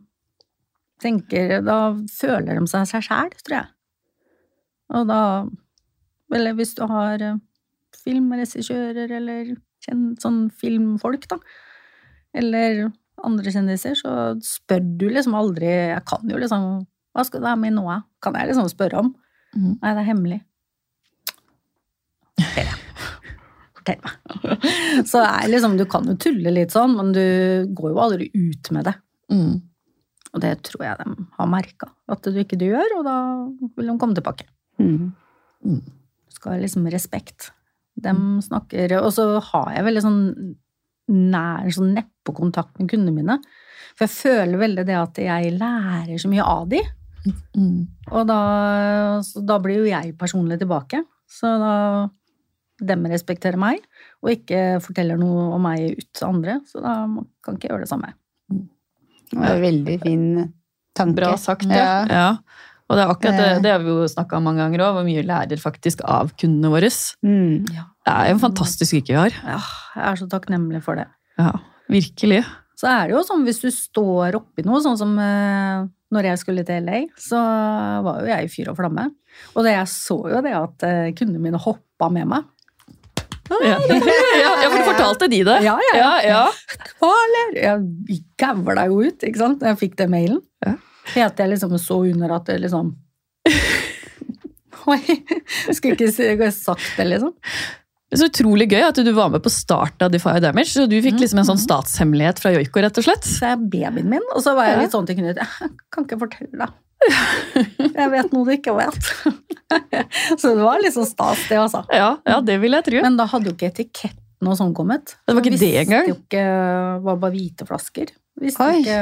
tenker Da føler de seg seg sjæl, tror jeg. Og da Eller hvis du har eh, filmregissører eller kjent, sånn filmfolk, da. Eller andre kjendiser, så spør du liksom aldri Jeg kan jo liksom Hva skal du ha med i nå, da? Kan jeg liksom spørre om? Mm. Nei, det er hemmelig. *laughs* Fortell. Fortell meg. Så det er liksom, du kan jo tulle litt sånn, men du går jo aldri ut med det. Mm. Og det tror jeg de har merka at du ikke du gjør, og da vil de komme tilbake. Mm. skal liksom respekt. De snakker Og så har jeg veldig sånn nær sånn neppekontakt med kundene mine. For jeg føler veldig det at jeg lærer så mye av de. Mm. Og da, så da blir jo jeg personlig tilbake. Så da dem respekterer meg, og ikke forteller noe om meg ut til andre. Så da kan ikke jeg gjøre det samme. Det var en veldig fin tanke. Bra sagt, ja. Ja. ja. Og det er akkurat det, Eh. det har vi jo snakka om mange ganger òg, hvor mye lærer faktisk av kundene våre. Mm. Det er jo en fantastisk yrke vi har. Ja, jeg er så takknemlig for det. Ja, virkelig. Så er det jo sånn hvis du står oppi noe, sånn som eh, når jeg skulle til LA, så var jo jeg i fyr og flamme. Og det jeg så jo det at eh, kundene mine hoppa med meg. Ja. *laughs* ja, ja, for du fortalte de det. Ja, ja. ja, ja. Jeg gavla jo ut, ikke sant, da jeg fikk den mailen. Ja. Helt jeg liksom så under at det liksom *laughs* Oi, skulle ikke sagt det, liksom. Det er så utrolig gøy at du var med på starten av Defy Damage. Så du fikk liksom en sånn statshemmelighet fra joiko, rett og slett. Så er babyen min, og så var jeg litt sånn til Knut Jeg kan ikke fortelle deg. Jeg vet noe du ikke vet. *laughs* Så det var litt sånn stas, det, altså. Ja, ja det vil jeg tro. Men da hadde jo ikke etiketten og sånn kommet. Det var ikke det engang? Jo ikke, var bare hvite flasker. Visste Oi. ikke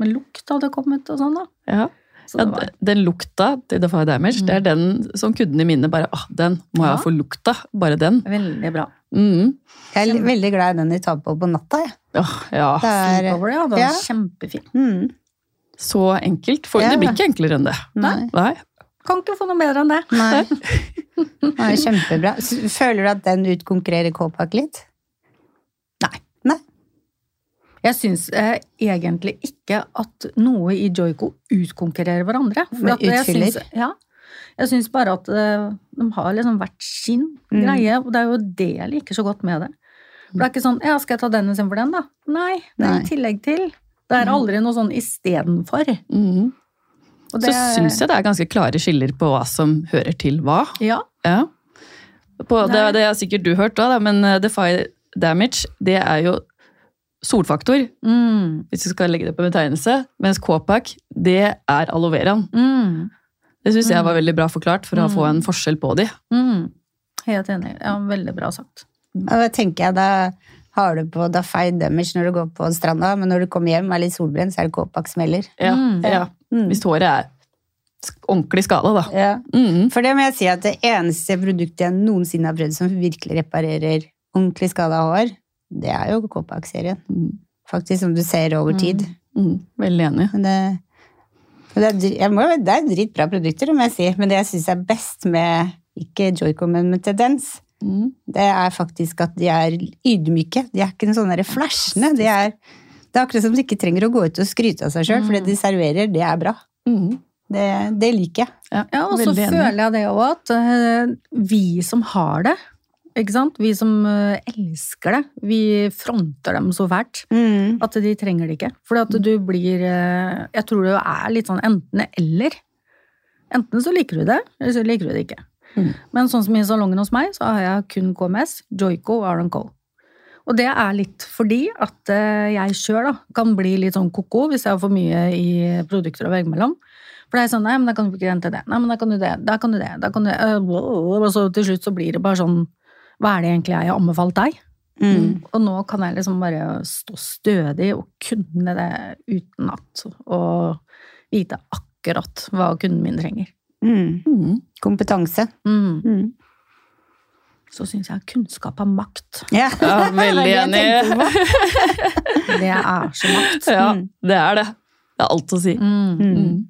Men lukt hadde kommet og sånn, da. Ja. Så Ja, det var den lukta til Defy Damage, det er den som kundene mine bare ah, den må jeg Ja. få lukta. Bare den. veldig bra. Mm. Jeg er veldig glad i den de tar på på natta. Jeg. Ja, ja, Det er, Sleepover, ja. Det var ja. kjempefin. mm. så enkelt. For Ja. det blir ikke enklere enn det. Nei. Nei. Kan ikke få noe bedre enn det. Nei. *laughs* Nei, kjempebra. Føler du at den utkonkurrerer K-Pak litt? Nei. Nei. Jeg syns eh, egentlig ikke at noe i Joico utkonkurrerer hverandre. Men utfyller? syns- Ja. Jeg syns bare at eh, de har liksom hvert sin Mm. greie, og det er jo det jeg liker så godt med det. For det er ikke sånn Ja, skal jeg ta den istedenfor den, da? Nei, det er i tillegg til. Det er aldri noe sånn istedenfor. Mm. Og Så syns jeg det er ganske klare skiller på hva som hører til hva. Ja. Ja. På, det, det har sikkert du hørt da, men the Defy Damage, det er jo solfaktor, Mm. hvis du skal legge det på betegnelse, mens K-pack, det er aloe veraen. Mm. Det syns jeg var veldig bra forklart, for å få en forskjell på de. Mm. Helt enig. Ja, veldig bra sagt. Og da tenker jeg da har du på da feil damage når du går på stranda, men når du kommer hjem og er litt solbrent, så er det K-pack som gjelder. Ja, Mm. ja. Mm. Hvis håret er ordentlig skada, da. Ja. Mm. For det må jeg si at det eneste produktet jeg noensinne har prøvd som virkelig reparerer ordentlig skada hår, det er jo Kåpak-serien. Mm. Faktisk, som du ser over tid. Mm. Veldig enig. Det, det, er, jeg må, det er dritbra produkter, om må jeg si. Men det jeg syns er best med ikke Joico, men med Tendens, mm. det er faktisk at de er ydmyke. De er ikke sånne der flashende. De er, det er akkurat som de ikke trenger å gå ut og skryte av seg sjøl, for det de serverer, det er bra. Mhm. Det, det liker jeg. Ja, Ja, og så føler jeg det òg, at eh, vi som har det, ikke sant? Vi som eh, elsker det, vi fronter dem så fælt. At de trenger det ikke. For at du blir eh, Jeg tror det er litt sånn enten-eller. Enten så liker du det, eller så liker du det ikke. Mm. Men sånn som i salongen hos meg, så har jeg kun KMS, Joico og Aron Co. Og det er litt fordi at eh, jeg sjøl kan bli litt sånn ko-ko hvis jeg har for mye i produkter å velge mellom. For det er sånn, nei, men da kan du ikke hente det. Nei, men da kan du det. Da kan du det. Da kan du det. Og så til slutt så blir det bare sånn Hva er det egentlig jeg har anbefalt deg? Mm. Og nå kan jeg liksom bare stå stødig og kunne det utenat. Og vite akkurat hva kunden min trenger. Mm. Mm. Kompetanse. Mm. Mm. Så syns jeg kunnskap er makt. Ja, *laughs* Ja, veldig enig. *laughs* Det er så makt. Ja, Mm. det er det. Det er alt å si. Mm. Mm.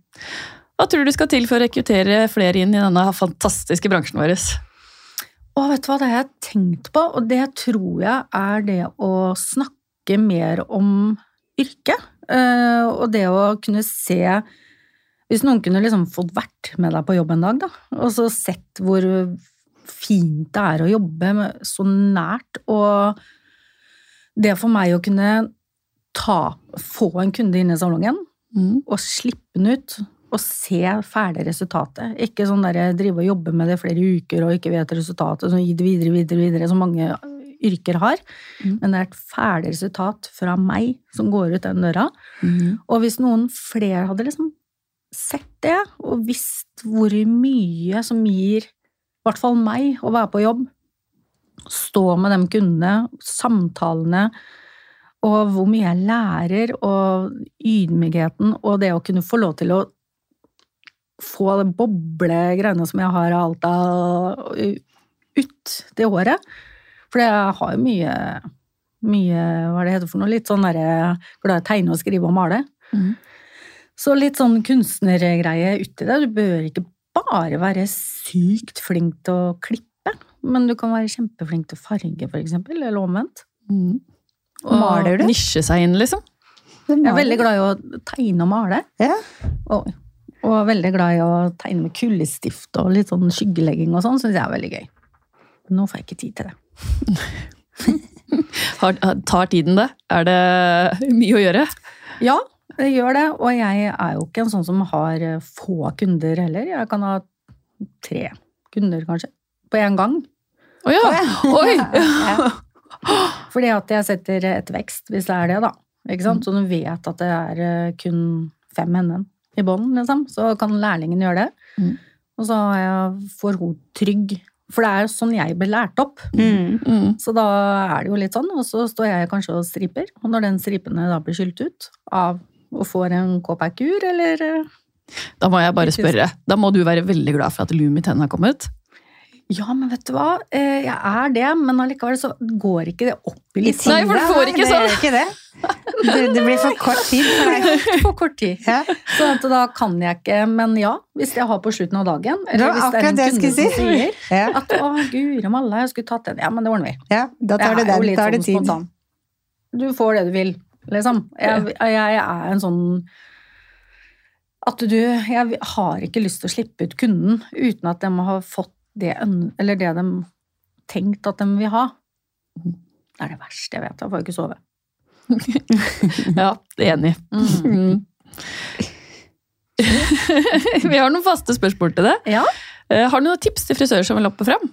Hva tror du skal til for å rekruttere flere inn i denne fantastiske bransjen vår? Og vet du hva, det har jeg tenkt på, og det tror jeg er det å snakke mer om yrket. Eh, og det å kunne se Hvis noen kunne liksom fått vært med deg på jobb en dag, da, og så sett hvor fint det er å jobbe med, så nært, og det for meg å kunne ta, få en kunde inn i salongen, Mm. og slippe den ut og se ferdig resultatet. Ikke sånn der drive og jobbe med det flere uker og ikke vet resultatet, så gi det videre, videre, videre, som mange yrker har. Mm. Men det er et ferdig resultat fra meg som går ut den døra. Mm. Og hvis noen flere hadde liksom sett det, og visst hvor mye som gir i hvert fall meg å være på jobb, stå med de kundene, samtalene, og hvor mye jeg lærer, og ydmykheten, og det å kunne få lov til å få det boblegreiene som jeg har av alt av ut det året. For jeg har jo mye, mye, hva det heter for noe, litt sånn derre glad i å tegne og skrive og male. Mm. Så litt sånn kunstnergreie uti det. Du bør ikke bare være sykt flink til å klippe, men du kan være kjempeflink til å farge, for eksempel, eller omvendt. Mm. Og Maler du? Nisje seg inn, liksom. Jeg er veldig glad i å tegne og male. Ja. Og, og veldig glad i å tegne med kullestift og litt sånn skyggelegging og sånn, syns jeg er veldig gøy. Nå får jeg ikke tid til det. *laughs* Har, tar tiden det? Er det mye å gjøre? Ja, det gjør det, og jeg er jo ikke en sånn som har få kunder heller. Jeg kan ha tre kunder, kanskje, på én gang. Å *laughs* ja! Oi! Ja. Fordi at jeg setter et vekst, hvis det er det, da. Ikke sant? Så du vet at det er eh, kun fem NN i bånn, liksom. Så kan lærlingen gjøre det. Mm. Og så jeg- får hun trygg. For det er jo sånn jeg ble lært opp. Mm. Mm. Så da er det jo litt sånn, og så står jeg kanskje og striper. Og når den stripene da blir skylt ut av og får en K-pack-ur, eller eh, Da må jeg bare spørre. Da må du være veldig glad for at Lumi Ten har kommet. Ja, men vet du hva? Eh, Jeg er det, men allikevel så går ikke det opp i litt Nei, for du får ikke det sånn. ikke det. *laughs* Det, det blir for kort tid for deg. for kort tid. Ja. Så da kan jeg ikke, men ja, hvis jeg har på slutten av dagen, Det eller hvis det er en det kunde skulle som si. sier Ja. at å, guri malla, jeg skulle tatt den, ja, men det ordner vi. ja, da tar det den. da tar det sånn tid. spontan. Du får det du vil, liksom. Jeg, jeg er en sånn at du Jeg har ikke lyst til å slippe ut kunden uten at de har fått det, eller det de tenkt at de vil ha. Det er det verste jeg vet. Da får jeg ikke sove. *laughs* Ja, enig. Mm. *laughs* Vi har noen faste spørsmål til deg. Ja, Eh, Har du noen tips til frisører som vil opp og frem?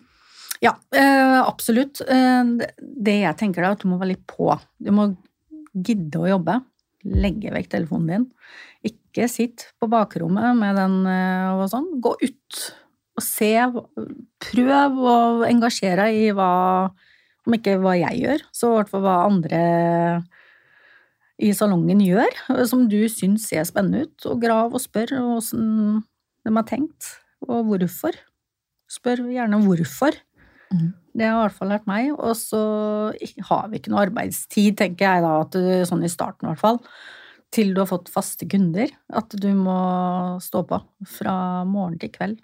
ja eh, absolutt. Eh, det- det jeg tenker er at du må være litt på. Du må gidde å jobbe. Legge vekk telefonen din. Ikke sitt på bakrommet med den og sånn. Gå ut og se. Prøv å engasjere deg i hva Om ikke hva jeg gjør, så i hvert fall hva andre i salongen gjør, som du syns ser spennende ut. Og grav og spør åssen de har tenkt, og hvorfor. Spør gjerne hvorfor. Mm. Det har i hvert fall lært meg. Og så har vi ikke noe arbeidstid, tenker jeg da, at du, sånn i starten i hvert fall, til du har fått faste kunder. At du må stå på fra morgen til kveld.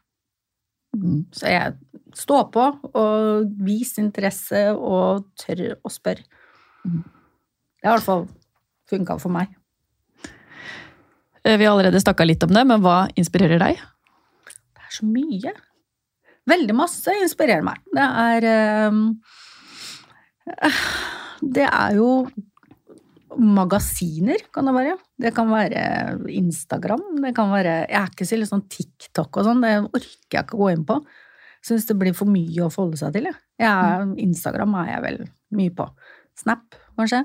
Mm. Så jeg stå på og vis interesse og tør å spørre. Mhm. Det har i hvert fall funka for meg. Eh, Vi har allerede snakka litt om det, men hva inspirerer deg? Det er så mye. Veldig masse inspirerer meg. Det er eh, Det er jo magasiner, kan det være. Det kan være Instagram. Det kan være Jeg er ikke så litt sånn TikTok og sånn, det orker jeg ikke å gå inn på. Syns det blir for mye å forholde seg til, jeg. jeg er, Instagram er jeg vel mye på. Snap, kanskje.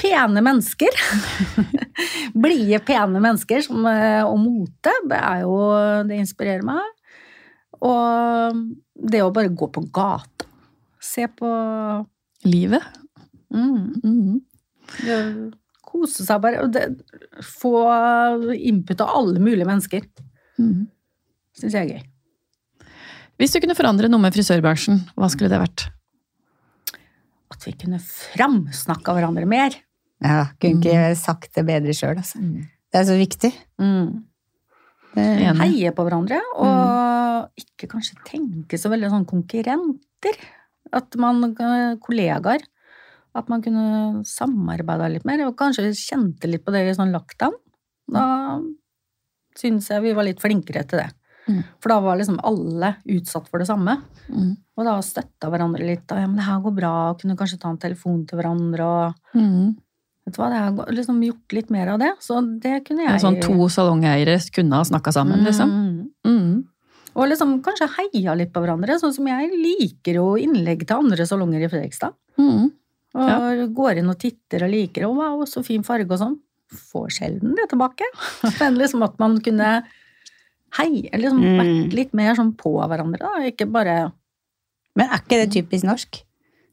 Pene mennesker. *laughs* Blide, pene mennesker som, eh, og mote. Det er jo Det inspirerer meg. Og det å bare gå på gata. Se på Livet? mm, Mm. Kose seg bare. og det, få input av alle mulige mennesker. Mm. Syns jeg er gøy. Hvis du kunne forandre noe med frisørbransjen, hva skulle det vært? At vi kunne framsnakka hverandre mer. Ja, kunne ikke sagt det bedre sjøl, altså. Det er så viktig. Mm. Heie på hverandre, og ikke kanskje tenke så veldig sånn konkurrenter. At man Kollegaer. At man kunne samarbeida litt mer, og kanskje kjente litt på det i sånn lockdown. Da syns jeg vi var litt flinkere til det. Mm. For da var liksom alle utsatt for det samme. Mm. Og da støtta hverandre litt. Og ja, men det her går bra, og kunne kanskje ta en telefon til hverandre. og Mm. vet du hva, det har liksom gjort litt mer av det. Så det kunne jeg En sånn to salongeiere kunne ha snakka sammen, liksom? Mm. Mm. Og liksom kanskje heia litt på hverandre, sånn som jeg liker jo innlegg til andre salonger i Fredrikstad. Og Ja. går inn og titter og liker, og wow, så fin farge og sånn. Får sjelden det tilbake. Men liksom at man kunne heie, liksom Mm. vært litt mer sånn på hverandre, da. Ikke bare Men er ikke det typisk norsk?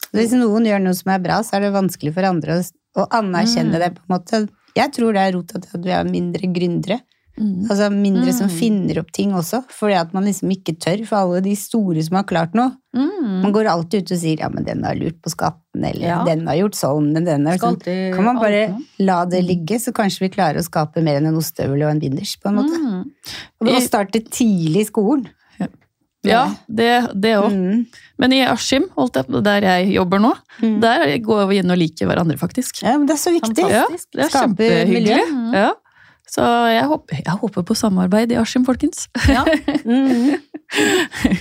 Så Hvis noen gjør noe som er bra, så er det vanskelig for andre å, å anerkjenne Mm. det. på en måte. Jeg tror det er rota til at vi er mindre gründere. Mm. Altså mindre som Mm. finner opp ting også, fordi at man liksom ikke tør. For alle de store som har klart noe. mm, Man går alltid ut og sier ja, men den har lurt på skatten, eller Ja. den har gjort sånn, men den har sånn. Kan man bare alltid. la det ligge, så kanskje vi klarer å skape mer enn en ostehøvel og en binders, på en måte. Mm. Og å starte tidlig i skolen. Ja, det det òg. Mm. Men i Askim, der jeg jobber nå, Mm. der går vi inn og liker hverandre, faktisk. Ja, men det er så viktig. Ja, det er Skaper kjempehyggelig. miljø. Ja. Så jeg håper, jeg håper på samarbeid i Askim, folkens. Ja. *laughs* Mm. -hmm.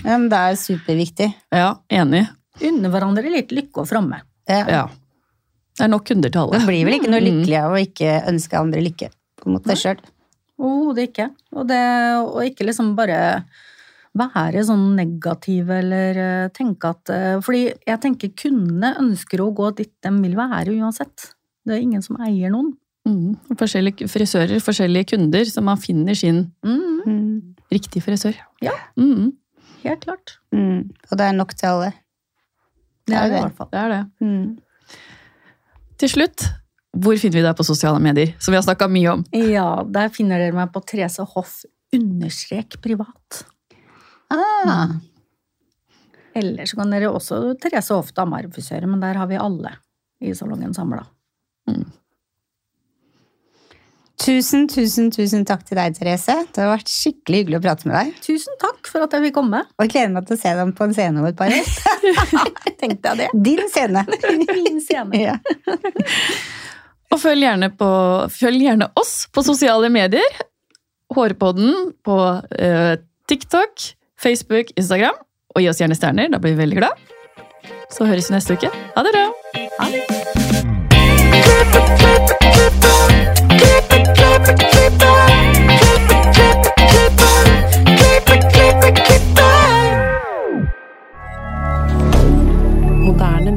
men det er superviktig. Ja, enig. Unne hverandre litt lykke og framme. Ja. Ja. Det er nok kunder til alle. Det blir vel ikke noe Mm. lykkelig av å ikke ønske andre lykke, på en måte sjøl. Overhodet ikke. Og, det, og ikke liksom bare være sånn negativ eller eh, tenke at eh, Fordi jeg tenker kundene ønsker å gå dit de vil være uansett. Det er ingen som eier noen. Mm. Forskjellige frisører, forskjellige kunder, så man finner sin Mm, Mm. riktige frisør. Ja. Mm. helt klart. Mm. Og det er nok til alle. Det er er det det. i hvert fall. Det er det. Mm. Til slutt, hvor finner vi deg på sosiale medier? Som vi har snakka mye om. Ja, der finner dere meg på Therese Hoff understrek privat. Ah. Eller så kan dere også Therese Hoff damearfrisører, men der har vi alle i salongen samla. Tusen, tusen, tusen takk til deg, Therese. Det har vært skikkelig hyggelig å prate med deg. Tusen takk for at jeg fikk komme. Og jeg gleder meg til å se dem på en scene om et par år. *laughs* Tenkte jeg det. Din scene. *laughs* Min scene. ja. Og følg gjerne, på, følg gjerne oss på sosiale medier. Hårpodden på uh, TikTok, Facebook, Instagram. Og gi oss gjerne stjerner, da blir vi veldig glad. Så høres vi neste uke. Ha det bra! Moderne